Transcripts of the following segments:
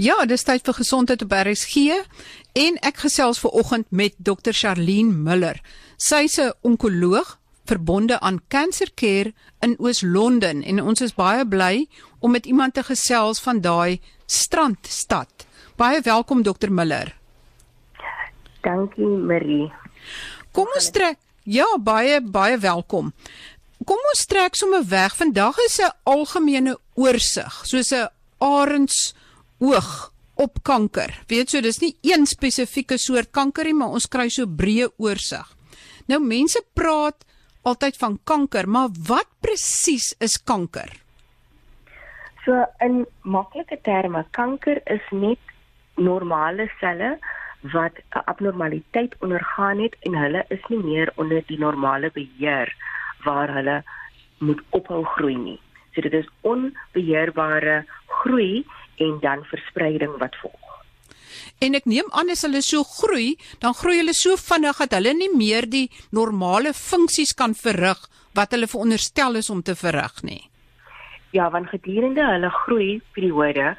Ja, dis tyd vir gesondheid op RSG en ek gesels ver oggend met Dr. Charlene Miller. Sy's 'n onkoloog verbonde aan Cancer Care in Oos-London en ons is baie bly om met iemand te gesels van daai strandstad. Baie welkom Dr. Miller. Dankie Marie. Kom ons trek Ja, baie baie welkom. Kom ons trek sommer weg. Vandag is 'n algemene oorsig, soos 'n arends oog op kanker. Weet so, dis nie een spesifieke soort kanker nie, maar ons kry so breë oorsig. Nou mense praat altyd van kanker, maar wat presies is kanker? So in maklike terme, kanker is net normale selle wat 'n abnormaliteit ondergaan het en hulle is nie meer onder die normale beheer waar hulle moet ophou groei nie. So dit is onbeheerbare groei en dan verspreiding wat volg. En ek neem aan as hulle so groei, dan groei hulle so vinnig dat hulle nie meer die normale funksies kan verrig wat hulle veronderstel is om te verrig nie. Ja, want gedurende hulle groei periode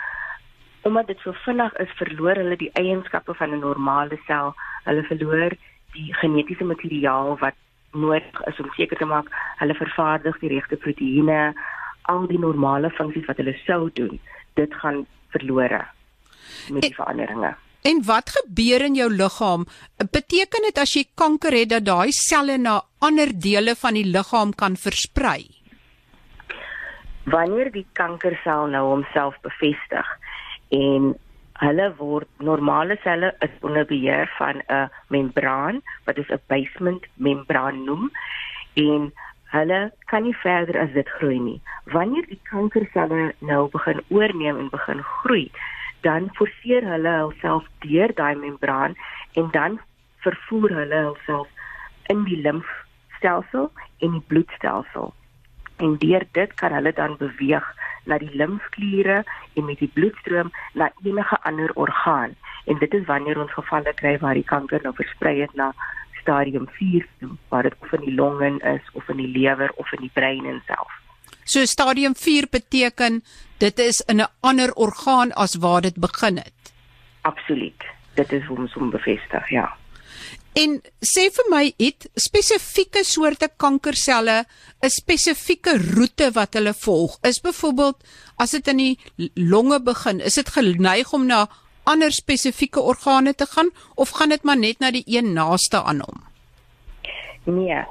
omdat dit so vinnig is, verloor hulle die eienskappe van 'n normale sel. Hulle verloor die genetiese materiaal wat nodig is om seker te maak hulle vervaardig die regte proteïene, al die normale funksies wat hulle sou doen dit gaan verlore met die veranderinge. En wat gebeur in jou liggaam? Beteken dit as jy kanker het dat daai selle na ander dele van die liggaam kan versprei? Wanneer die kankersel nou homself bevestig en hulle word normale selle is onder beheer van 'n membraan wat is 'n basement membraan noem en hulle kan nie verder as dit groei nie. Wanneer die kankerselle nou begin oorneem en begin groei, dan forceer hulle hulself deur daai membraan en dan vervoer hulle hulself in die limfstelsel en die bloedstelsel. En deur dit kan hulle dan beweeg na die limfkliere en met die bloedstroom na enige ander orgaan. En dit is wanneer ons gevalle kry waar die kanker nou versprei het na stadium 4 toe waar dit of in die longe is of in die lewer of in die brein self. So stadium 4 beteken dit is in 'n ander orgaan as waar dit begin het. Absoluut. Dit is hoe ons hom bevestig, ja. En sê vir my, het spesifieke soorte kankerselle 'n spesifieke roete wat hulle volg? Is byvoorbeeld as dit in die longe begin, is dit geneig om na ander spesifieke organe te gaan of gaan dit maar net na die een naaste aan hom? Nee.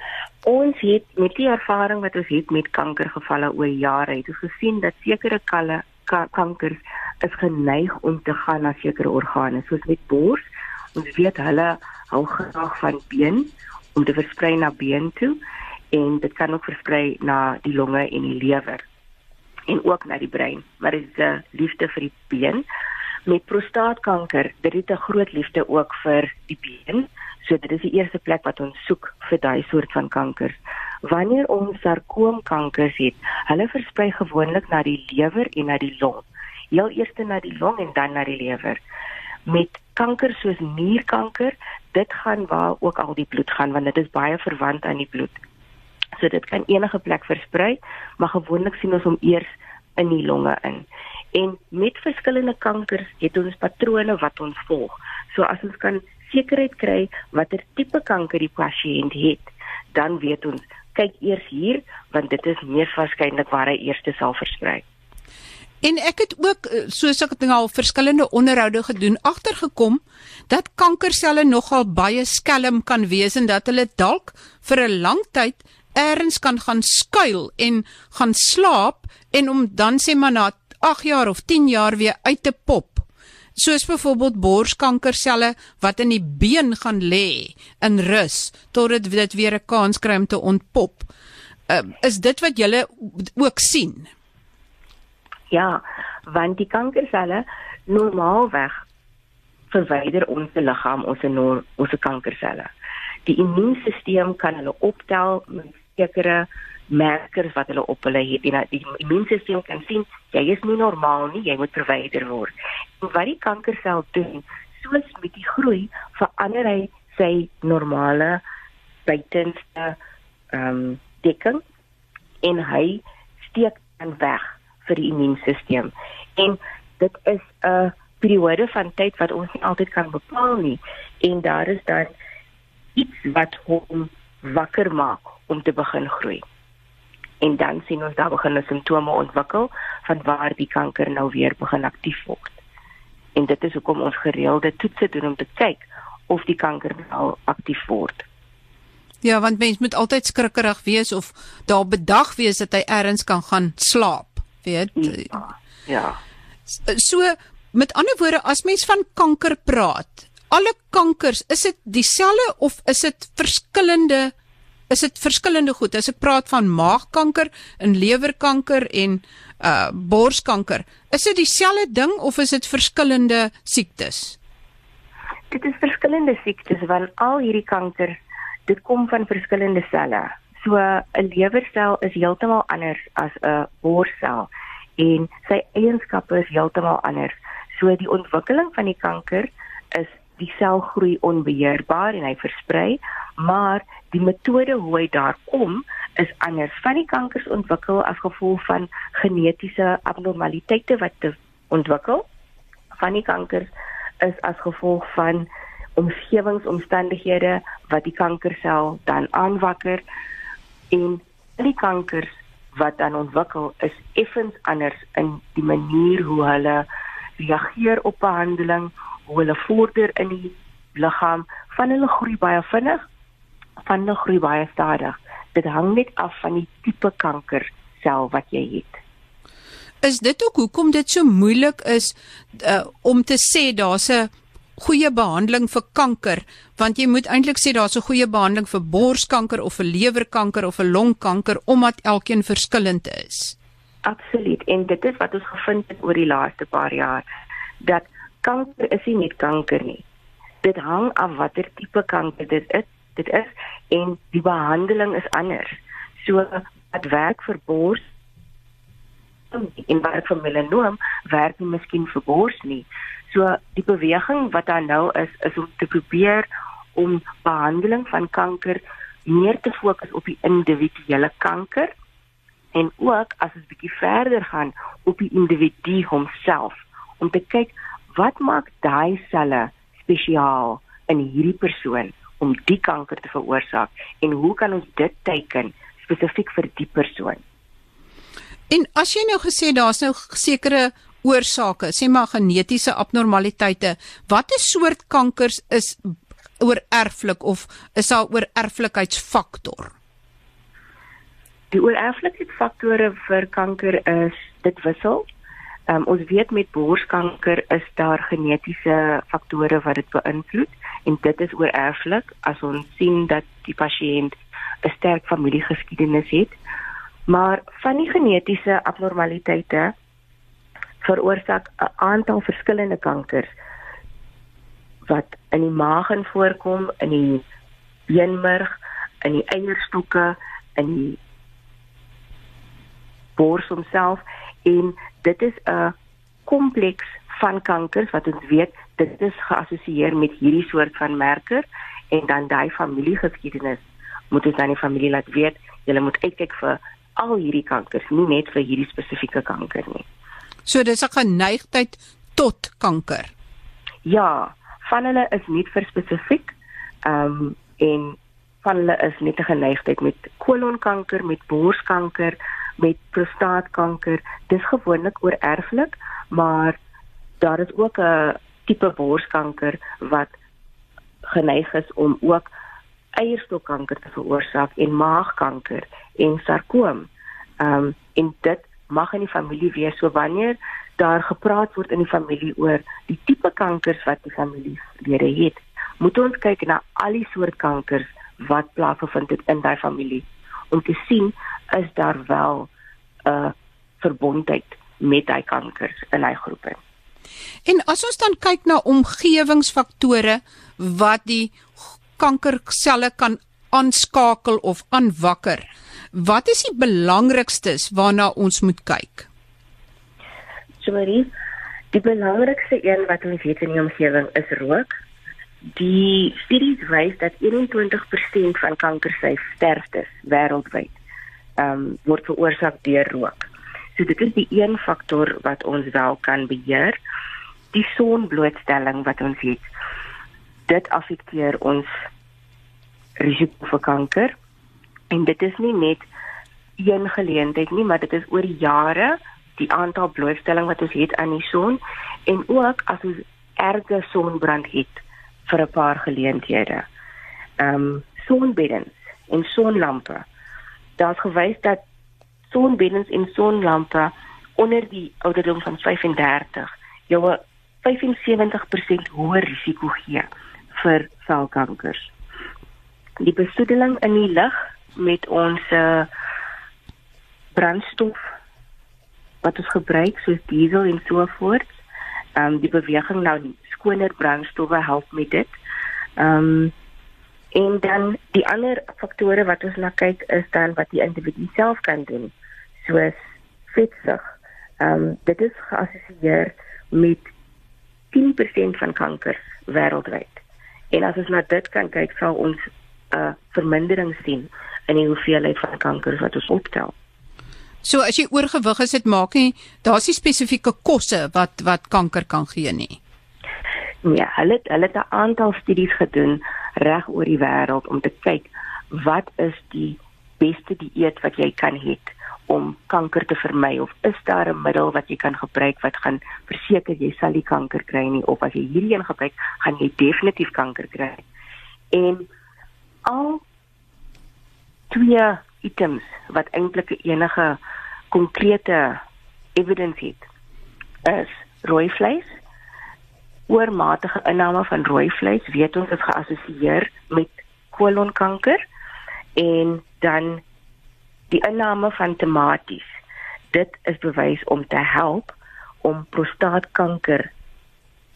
Ons het met die ervaring wat ons het met kankergevalle oor jare het ons gesien dat sekere kalle ka kankers is geneig om te gaan na sekere organe soos met bors. Ons weet hulle hou graag van been om te versprei na been toe en dit kan ook versprei na die longe en die lewer en ook na die brein. Maar dit is 'n liefde vir die been met prostaatkanker, dit het 'n groot liefde ook vir die been. So dit is die eerste plek wat ons soek vir daai soort van kankers. Wanneer ons sarkoomkankers het, hulle versprei gewoonlik na die lewer en na die long. Heel eers na die long en dan na die lewer. Met kanker soos nierkanker, dit gaan waar ook al die bloed gaan want dit is baie verwant aan die bloed. So dit kan enige plek versprei, maar gewoonlik sien ons hom eers in die longe in. En met verskillende kankers het ons patrone wat ons volg. So as ons kan sekerheid kry watter tipe kanker die pasiënt het, dan weet ons kyk eers hier want dit is meer waarskynlik waar hy eers sal versprei. En ek het ook eh, soos ek ding al verskillende onderhoude gedoen agtergekom dat kankerselle nogal baie skelm kan wees en dat hulle dalk vir 'n lang tyd eers kan gaan skuil en gaan slaap en om dan sê maar na 8 jaar of 10 jaar weer uit te pop. Soos byvoorbeeld borskankerselle wat in die been gaan lê in rus totdat dit weer 'n kans kry om te ontpop. Uh, is dit wat julle ook sien? Ja, want die kankerselle normaalweg verwyder ons liggaam ons ons kankerselle. Die immuunstelsel kan hulle optel met sekere merkers wat hulle op hulle het en die immuunstelsel kan sien jy is nie normaal nie, jy moet verwyder word. En wat die kankersel doen, soos met die groei, verander hy sy normale buitenste ehm um, dekking en hy steek dan weg vir die immuunstelsel. En dit is 'n periode van tyd wat ons nie altyd kan bepaal nie en daar is dan iets wat hom wakker maak om te begin groei. En dan sien ons daar begin simptome ontwikkel van waar die kanker nou weer begin aktief word. En dit is hoekom ons gereelde toetse doen om te kyk of die kanker nou aktief word. Ja, want mens moet altyd skrikkerig wees of daar bedag wees dat hy ergens kan gaan slaap, weet? Ja. ja. So met ander woorde, as mens van kanker praat, alle kankers, is dit dieselfde of is dit verskillende is dit verskillende goed? As ek praat van maagkanker en lewerkanker en uh borskanker, is dit dieselfde ding of is dit verskillende siektes? Dit is verskillende siektes want al hierdie kankers dit kom van verskillende selle. So 'n lewersel is heeltemal anders as 'n borsel en sy eienskappe is heeltemal anders. So die ontwikkeling van die kanker is die sel groei onbeheerbaar en hy versprei, maar die metode hoe hy daar kom is anders. Van die kankers ontwikkel as gevolg van genetiese abnormaliteite wat ontwikkel. Van die kankers is as gevolg van omgewingsomstandighede wat die kankersel dan aanwakker en die kankers wat dan ontwikkel is effens anders in die manier hoe hulle reageer op behandeling, hoe hulle vorder in die liggaam, van hulle groei baie vinnig, van hulle groei baie stadig. Dit hang net af van die tipe kanker sel wat jy het. Is dit ook hoekom dit so moeilik is uh, om te sê daar's 'n goeie behandeling vir kanker want jy moet eintlik sê daar's 'n goeie behandeling vir borskanker of vir lewerkanker of vir longkanker omdat elkeen verskillend is. Absoluut en dit is wat ons gevind het oor die laaste paar jaar dat kanker is nie net kanker nie. Dit hang af watter tipe kanker dit is, dit is en die behandeling is anders. So wat werk vir bors en wat vir melanoom werk nie miskien vir bors nie. So die beweging wat daar nou is is om te probeer om behandeling van kanker meer te fokus op die individuele kanker en ook as ons bietjie verder gaan op die individu homself om te kyk wat maak daai selle spesiaal in hierdie persoon om die kanker te veroorsaak en hoe kan ons dit teiken spesifiek vir die persoon En as jy nou gesê daar's nou sekere oorsake, sê maar genetiese abnormaliteite. Watter soort kankers is oorerflik of is daar oorerflikheidsfaktor? Die oorerflikheidsfaktore vir kanker is dit wissel. Um, ons weet met borskanker is daar genetiese faktore wat dit beïnvloed en dit is oorerflik as ons sien dat die pasiënt 'n sterk familiegeskiedenis het. Maar van die genetiese abnormaliteite veroorsaak 'n aantal verskillende kankers wat in die maag in voorkom, in die beenmerg, in die eierstokke, in die bors homself en dit is 'n kompleks van kankers wat ons weet dit is geassosieer met hierdie soort van merker en dan daai familiegeskiedenis moet ons aan die familie laat weet jy moet uitkyk vir al hierdie kankers nie net vir hierdie spesifieke kanker nie So dis 'n geneigtheid tot kanker. Ja, van hulle is nie vir spesifiek ehm um, en van hulle is net 'n geneigtheid met kolonkanker, met borskanker, met prostaatkanker. Dis gewoonlik oorerflik, maar daar is ook 'n tipe borskanker wat geneig is om ook eierstokkanker te veroorsaak en maagkanker en sarkoom. Ehm um, en dit mag in die familie wees so wanneer daar gepraat word in die familie oor die tipe kankers wat die familielede het moet ons kyk na al die soort kankers wat plaasvind in daai familie om te sien is daar wel 'n uh, verbondenheid met daai kankers in daai groepe. En as ons dan kyk na omgewingsfaktore wat die kankerselle kan aanskakel of aanwakker, Wat is die belangrikstes waarna ons moet kyk? Sorry. Die belangrikste een wat ons weet in die omgewing is rook. Die studies wys dat 21% van kankersterftes wêreldwyd ehm um, word veroorsaak deur rook. So dit is die een faktor wat ons wel kan beheer. die sonblootstelling wat ons het. Dit affekteer ons risiko vir kanker. En dit is nie net een geleentheid nie, maar dit is oor jare die aantal blootstelling wat ons het aan die son en ook as ons erge sonbrand het vir 'n paar geleenthede. Ehm um, sonbeddens en sonlampe. Daar's gewys dat sonbeddens en sonlampe onder die ouderdom van 35 jou 75% hoër risiko gee vir selkankers. Die besoedeling in die lug met ons uh, brandstof wat ons gebruik soos diesel en so voort. Ehm um, die beweging nou skoner brandstowwe help met dit. Ehm um, en dan die ander faktore wat ons na kyk is dan wat die individu self kan doen soos vetsug. Ehm um, dit is geassosieer met 10% van kanker wêreldwyd. En as ons na dit kan kyk, sal ons 'n uh, vermindering sien in die hoeveelheid van kanker wat ons optel. So as jy oorgewig is, dit maak nie daar's nie spesifieke kosse wat wat kanker kan gee nie. Ja, hulle hulle het 'n aantal studies gedoen reg oor die wêreld om te kyk wat is die beste dieet wat jy kan hê om kanker te vermy of is daar 'n middel wat jy kan gebruik wat gaan verseker jy sal nie kanker kry nie of as jy hierdie een gebruik gaan jy definitief kanker kry. En al twee items wat eintlik enige konkrete evidence het is rooi vleis oormatige inname van rooi vleis weet ons is geassosieer met kolonkanker en dan die inname van tomaties. Dit is bewys om te help om prostaatkanker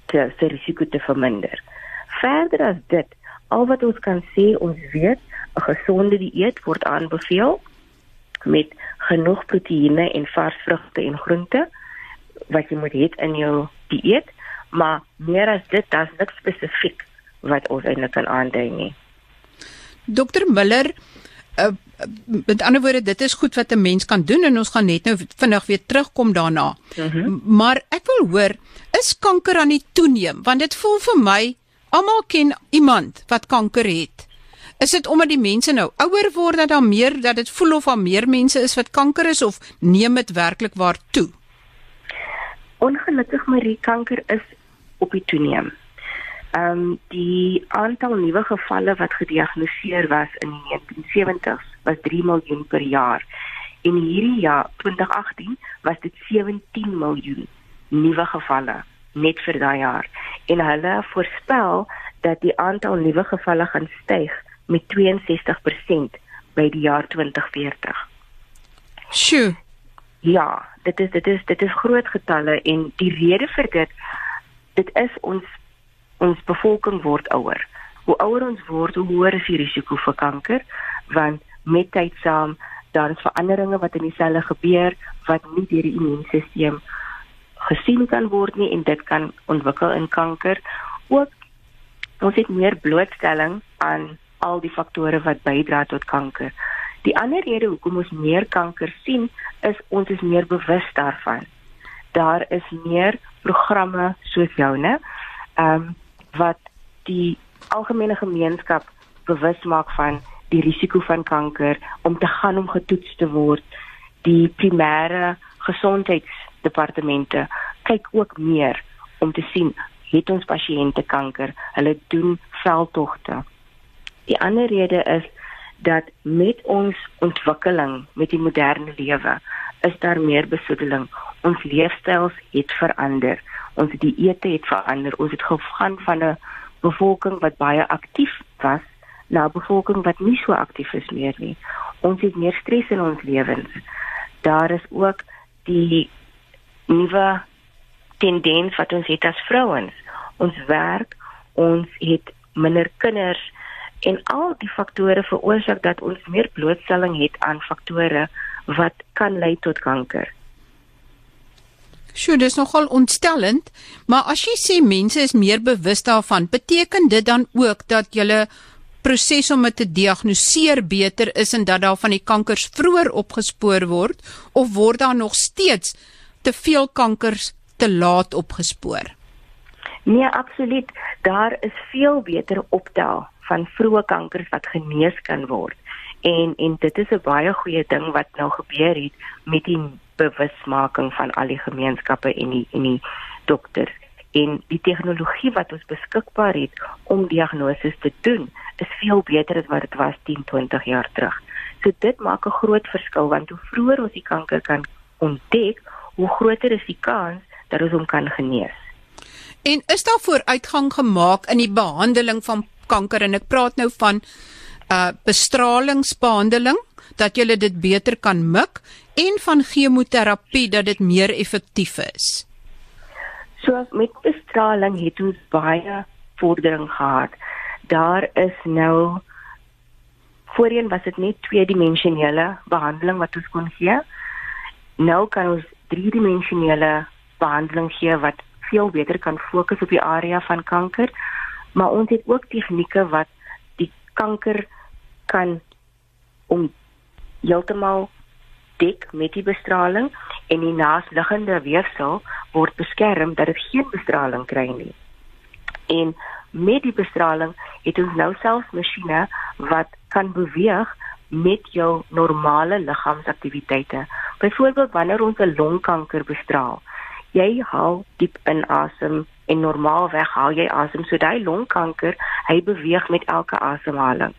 te se risiko te verminder. Verder as dit al wat ons kan sê ons weet 'n gesonde dieet word aanbeveel met genoeg proteïene en vars vrugte en groente wat jy moet hê in jou dieet, maar meer as dit, daar's niks spesifiek wat ons eintlik kan aandui nie. Dokter Miller, uh, met ander woorde, dit is goed wat 'n mens kan doen en ons gaan net nou vinnig weer terugkom daarna. Mm -hmm. Maar ek wil hoor, is kanker aan die toeneem? Want dit voel vir my almal ken iemand wat kanker het. Is dit omdat die mense nou ouer word dat daar meer dat dit voel of daar meer mense is wat kanker is of neem dit werklik waar toe? Ongelukkig Marie, kanker is op die toeneem. Ehm um, die aantal nuwe gevalle wat gediagnoseer was in die 1970s was 3 miljoen per jaar. In hierdie jaar 2018 was dit 17 miljoen nuwe gevalle net vir daai jaar. En hulle voorspel dat die aantal nuwe gevalle gaan styg met 62% by die jaar 2040. Sjoe. Ja, dit is dit is dit is groot getalle en die rede vir dit dit is ons ons bevolking word ouer. Hoe ouer ons word, hoe hoër is die risiko vir kanker want met tyd saam daar is veranderinge wat in die selle gebeur wat nie deur die immuunstelsel gesien kan word nie en dit kan ontwikkel in kanker. Ook ons het meer blootstelling aan al die faktore wat bydra tot kanker. Die ander rede hoekom ons meer kanker sien, is ons is meer bewus daarvan. Daar is meer programme soos joune, ehm um, wat die algemene gemeenskap bewus maak van die risiko van kanker om te gaan om getoets te word. Die primêre gesondheidsdepartemente kyk ook meer om te sien het ons pasiënte kanker. Hulle doen veldtogte Die ander rede is dat met ons ontwikkeling met die moderne lewe is daar meer besoedeling. Ons leefstyls het verander. Ons dieete het verander. Ons het gegaan van 'n bevolking wat baie aktief was na 'n bevolking wat nie so aktief is meer nie. Ons het meer stres in ons lewens. Daar is ook die nuwe tendens wat ons het as vrouens. Ons werk, ons het minder kinders en al die faktore veroorsaak dat ons meer blootstelling het aan faktore wat kan lei tot kanker. Sjoe, dis nogal ontstellend, maar as jy sê mense is meer bewus daarvan, beteken dit dan ook dat julle proses om dit te diagnoseer beter is en dat daar van die kankers vroeër opgespoor word of word daar nog steeds te veel kankers te laat opgespoor? Nee, absoluut. Daar is veel beter optel van vroeë kankers wat genees kan word. En en dit is 'n baie goeie ding wat nou gebeur het met die bewusmaking van al die gemeenskappe en die en die dokters en die tegnologie wat ons beskikbaar het om diagnose te doen is veel beter as wat dit was 10, 20 jaar terug. So dit maak 'n groot verskil want hoe vroeër ons die kanker kan ontdek, hoe groter is die kans dat ons hom kan genees. En is daar vooruitgang gemaak in die behandeling van kanker en ek praat nou van uh bestralingsbehandeling dat jy dit beter kan mik en van chemoterapie dat dit meer effektief is. So met bestraling het ons baie vordering gehad. Daar is nou voorheen was dit net tweedimensionele behandeling wat ons kon gee. Nou kan ons driedimensionele behandeling gee wat veel beter kan fokus op die area van kanker, maar ons het ook tegnieke wat kanker kan om heeltemal dek met die bestraling en die naasliggende weefsel word beskerm dat dit geen bestraling kry nie. En met die bestraling het ons nou selfs masjiene wat kan beweeg met jou normale liggaamsaktiwiteite. Byvoorbeeld wanneer ons 'n longkanker bestraal, jy haal diep in asem en normaalweg haal jy asem, so daai longkanker, hy beweeg met elke asemhaling.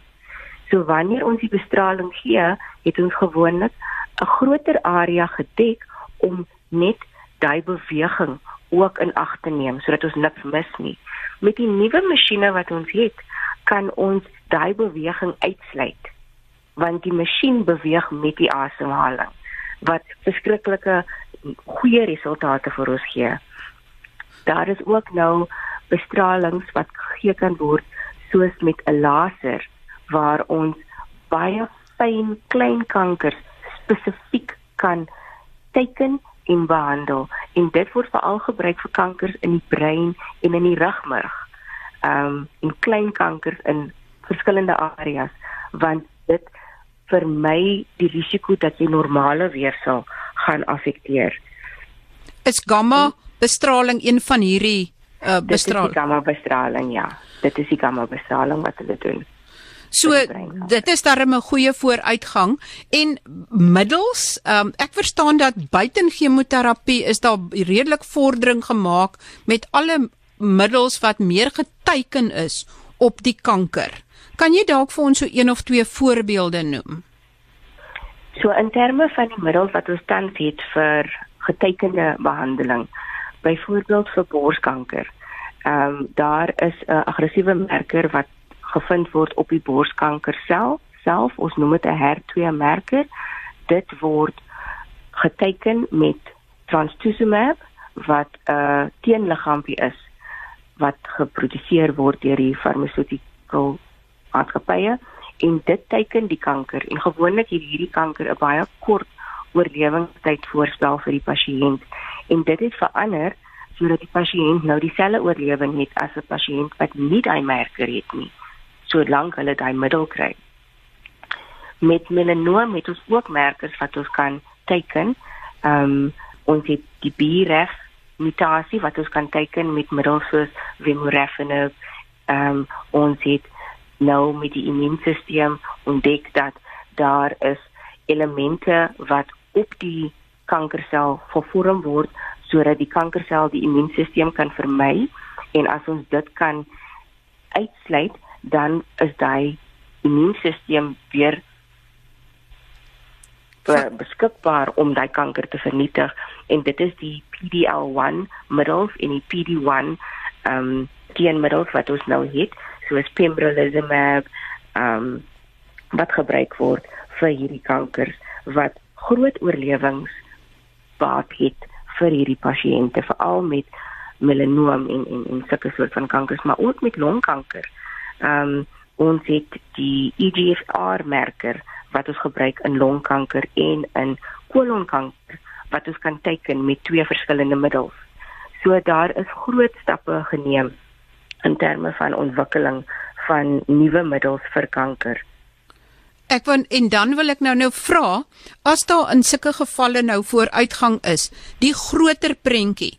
So wanneer ons die bestraling gee, het ons gewoonlik 'n groter area gedek om net daai beweging ook in ag te neem sodat ons niks mis nie. Met die nuwe masjiene wat ons het, kan ons daai beweging uitsluit want die masjien beweeg met die asemhaling wat verskriklike goeie resultate vir ons gee. Daar is ook nou bestralings wat gegee kan word soos met 'n laser waar ons baie fyn klein kankers spesifiek kan teken en behandel en dit word veral gebruik vir kankers in die brein en in die rugmurg. Ehm um, en klein kankers in verskillende areas want dit vermy die risiko dat jy normale weefsel gaan affekteer. Is gamma bestraling een van hierdie uh, bestraling? Dit is gamma bestraling ja. Dit is die gamma bestraling wat hulle doen. So dit is darem 'n goeie vooruitgang en middels um, ek verstaan dat buiten chemoterapie is daar redelik vordering gemaak met alle middels wat meer geteken is op die kanker. Kan jy dalk vir ons so een of twee voorbeelde noem? So in terme van die middels wat ons tans het vir getekende behandeling, byvoorbeeld vir borskanker. Ehm um, daar is 'n aggressiewe merker wat gevind word op die borskanker sel self. Ons noem dit 'n HER2 merker. Dit word geteken met trastuzumab wat 'n uh, teenliggaampie is wat geproduseer word deur die farmaseutiese maatskappye en dit teiken die kanker en gewoonlik hierdie kanker 'n baie kort oorlewingstyd voorspel vir die pasiënt en dit het verander sodat die pasiënt nou dieselfde oorlewing het as 'n pasiënt wat nie daai merker het nie solank hulle daai middel kry. Met melanoom het ons ook merkers wat ons kan teiken. Ehm um, ons het die BRAF mutasie wat ons kan teiken met middels soos vemurafenib ehm um, ons het nou met die immuunstelsel ontdek dat daar is elemente wat op die kankersel vervorm word sodat die kankersel die immuunstelsel kan vermy en as ons dit kan uitsluit dan is daai immuunstelsel weer beskikbaar om daai kanker te vernietig. En dit is die PD-L1 middels en die PD-1 ehm um, teenmiddels wat ons nou het soos pembrolizumab um wat gebruik word vir hierdie kankers wat groot oorlewings baat het vir hierdie pasiënte veral met melanoom en en en sulke soort van kankers maar ook met longkanker. Um ons het die EGFR merker wat ons gebruik in longkanker en in kolonkanker wat ons kan teken met twee verskillende middels. So daar is groot stappe geneem in terme van ontwikkeling van nuwe middels vir kanker. Ek wil en dan wil ek nou nou vra as daar in sulke gevalle nou vooruitgang is, die groter prentjie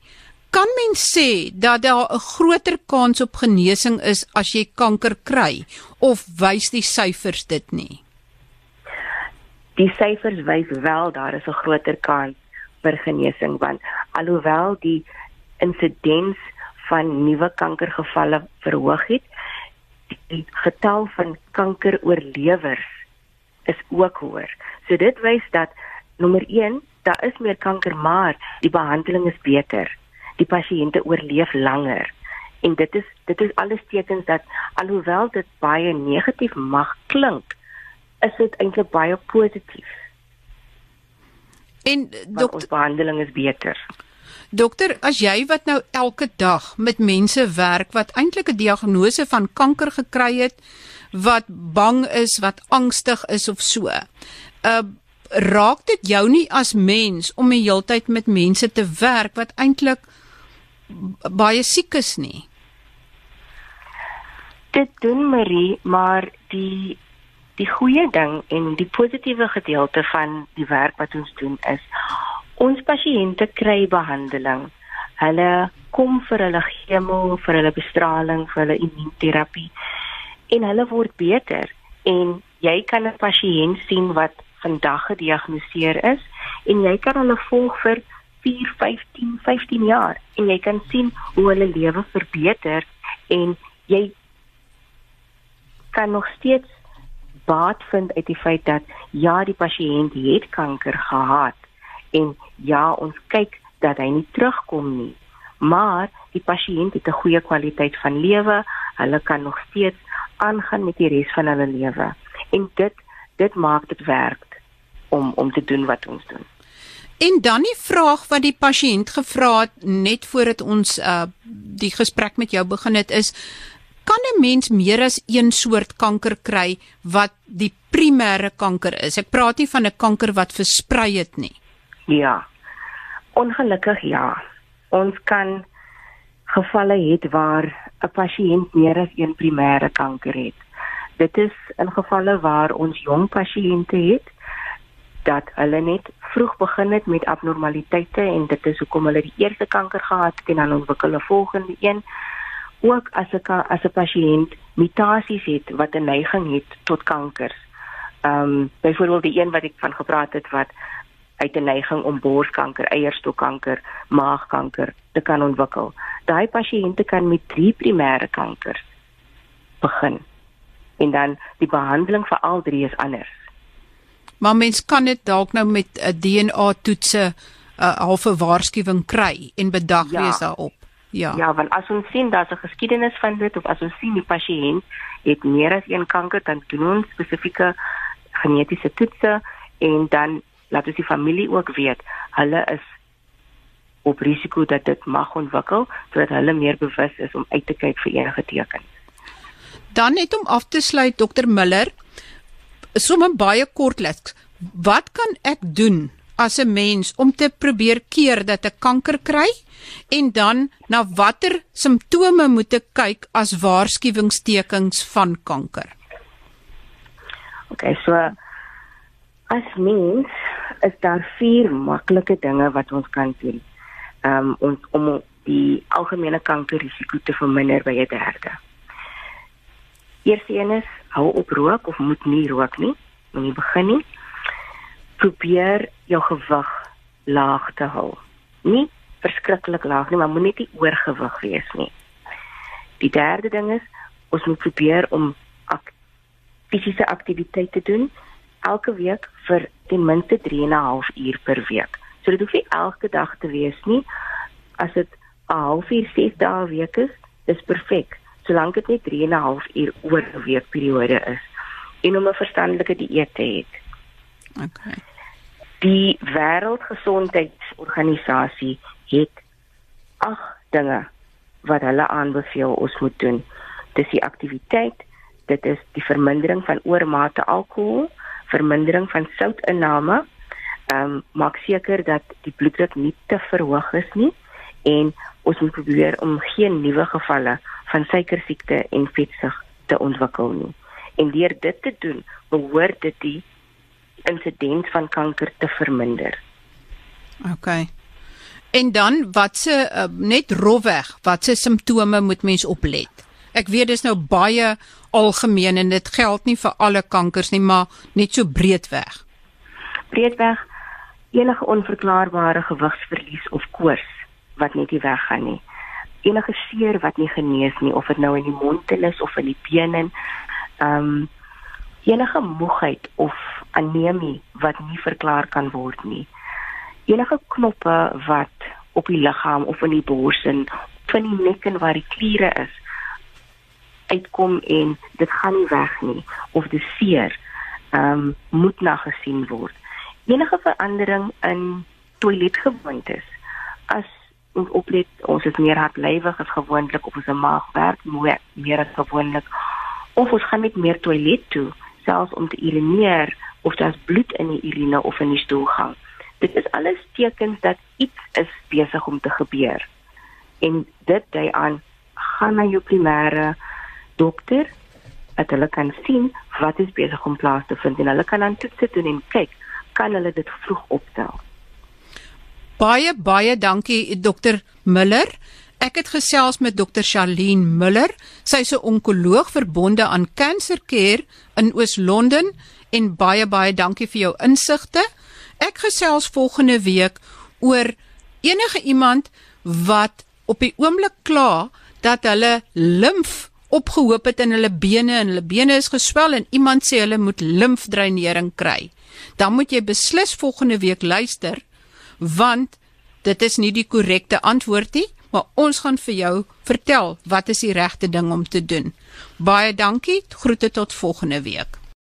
Kan mens sê dat daar 'n groter kans op genesing is as jy kanker kry of wys die syfers dit nie? Die syfers wys wel daar is 'n groter kans vir genesing want alhoewel die insidens van nuwe kankergevalle verhoog het, die getal van kankeroorlewers is ook hoër. So dit wys dat nommer 1, daar is meer kanker, maar die behandeling is beter. Die pasiënte oorleef langer. En dit is dit is alles tekens dat alhoewel dit baie negatief mag klink, is dit eintlik baie positief. En dokter behandeling is beter. Dokter, as jy wat nou elke dag met mense werk wat eintlik 'n diagnose van kanker gekry het, wat bang is, wat angstig is of so. Uh raak dit jou nie as mens om die heeltyd met mense te werk wat eintlik baie siek is nie? Dit doen Marie, maar die die goeie ding en die positiewe gedeelte van die werk wat ons doen is ons pasiënte kry behandeling. Hulle kom vir hulle chemo, vir hulle bestraling, vir hulle immuunterapie en hulle word beter en jy kan 'n pasiënt sien wat vandag gediagnoseer is en jy kan hulle volg vir 4, 15, 15 jaar en jy kan sien hoe hulle lewe verbeter en jy kan nog steeds baat vind uit die feit dat ja die pasiënt het kanker gehad en ja, ons kyk dat hy nie terugkom nie. Maar die pasiënt het 'n goeie kwaliteit van lewe. Hulle kan nog steeds aangaan met die res van hulle lewe. En dit dit maak dit werk om om te doen wat ons doen. En dan die vraag wat die pasiënt gevra het net voordat ons uh die gesprek met jou begin het is kan 'n mens meer as een soort kanker kry wat die primêre kanker is? Ek praat nie van 'n kanker wat versprei het nie. Ja. Ongelukkig ja. Ons kan gevalle hê waar 'n pasiënt meer as een primêre kanker het. Dit is in gevalle waar ons jong pasiënte het dat hulle net vroeg begin het met abnormaliteite en dit is hoekom hulle die eerste kanker gehad het en dan ontwikkel hulle volgende een. Ook as 'n as 'n pasiënt mutasies het wat 'n neiging het tot kankers. Ehm um, byvoorbeeld die een wat ek van gepraat het wat uit 'n neiging om borskanker, eierstokkanker, maagkanker te kan ontwikkel. Daai pasiënte kan met drie primêre kankers begin. En dan die behandeling vir al drie is anders. Maar mens kan dit dalk nou met 'n DNA toetse 'n uh, halfe waarskuwing kry en bedag ja. wees daarop. Ja. Ja, want as ons sien daar's 'n geskiedenis van dit of as ons sien die pasiënt het meer as een kanker, dan doen ons spesifieke genetiese toetse en dan laat ons die familie ook weet hulle is op risiko dat dit mag ontwikkel sodat hulle meer bewus is om uit te kyk vir enige tekens. Dan net om af te sluit dokter Miller, sommer baie kortliks, wat kan ek doen as 'n mens om te probeer keer dat ek kanker kry en dan na watter simptome moet ek kyk as waarskuwingstekens van kanker? OK, so as mens is daar vier maklike dinge wat ons kan doen um, om om die algemene kankerrisiko te verminder by 'n derde. Eerstens is hou op rook of moet nie rook nie, moenie begin nie. Probeer jou gewig laag te hou. Nie verskriklik laag nie, maar moenie te oorgewig wees nie. Die derde ding is ons moet probeer om ak fisiese aktiwiteite te doen elke week vir ten minste 3 en 'n half uur per week. So dit hoef nie elke dag te wees nie. As dit 'n halfuur 6 dae 'n week is, is perfek, solank dit net 3 en 'n half uur oor 'n weekperiode is en om 'n verstandelike dieet te hê. Okay. Die Wêreldgesondheidsorganisasie het ag dinge wat hulle aanbeveel ons moet doen. Dis die aktiwiteit, dit is die vermindering van oormate alkohol, vermindering van soutinname. Ehm um, maak seker dat die bloeddruk nie te verhoog is nie en ons moet probeer om geen nuwe gevalle van suikersiekte en vetsug te ontwikkel nie. En deur dit te doen, behoort dit die insident van kanker te verminder. OK. En dan wat se uh, net rofweg, wat se simptome moet mens oplet? Ek weet dis nou baie algemeen en dit geld nie vir alle kankers nie, maar net so breedweg. Breedweg enige onverklaarbare gewigsverlies of koors wat net nie weggaan nie. Enige seer wat nie genees nie of dit nou in die mond is of in die bene. Ehm um, enige moegheid of anemie wat nie verklaar kan word nie. Enige knoppe wat op die liggaam of in die bors en van die nek en waar die kliere is uitkom en dit gaan nie weg nie of dit seer ehm um, moet na gesien word. Enige verandering in toiletgewoontes as ons oplet ons is meer hartlywig as gewoonlik of ons maag werk meer, meer as gewoonlik of ons gaan met meer toilet toe selfs om te urineer of daar's bloed in die urine of in die stoelgang. Dit is alles tekens dat iets is besig om te gebeur. En dit dui aan gaan na jou primêre dokter dat hulle kan sien wat is besig om plaas te vind en hulle kan dan toets doen en kyk kan hulle dit vroeg optel. Baie baie dankie dokter Miller. Ek het gesels met dokter Charlene Muller. Sy is 'n onkoloog verbonde aan Cancer Care in Oos-London en baie baie dankie vir jou insigte. Ek gesels volgende week oor enige iemand wat op die oomblik kla dat hulle limf opgehoop het in hulle bene en hulle bene is geswel en iemand sê hulle moet limfdreinering kry. Dan moet jy beslis volgende week luister want dit is nie die korrekte antwoord nie maar ons gaan vir jou vertel wat is die regte ding om te doen. Baie dankie. Groete tot volgende week.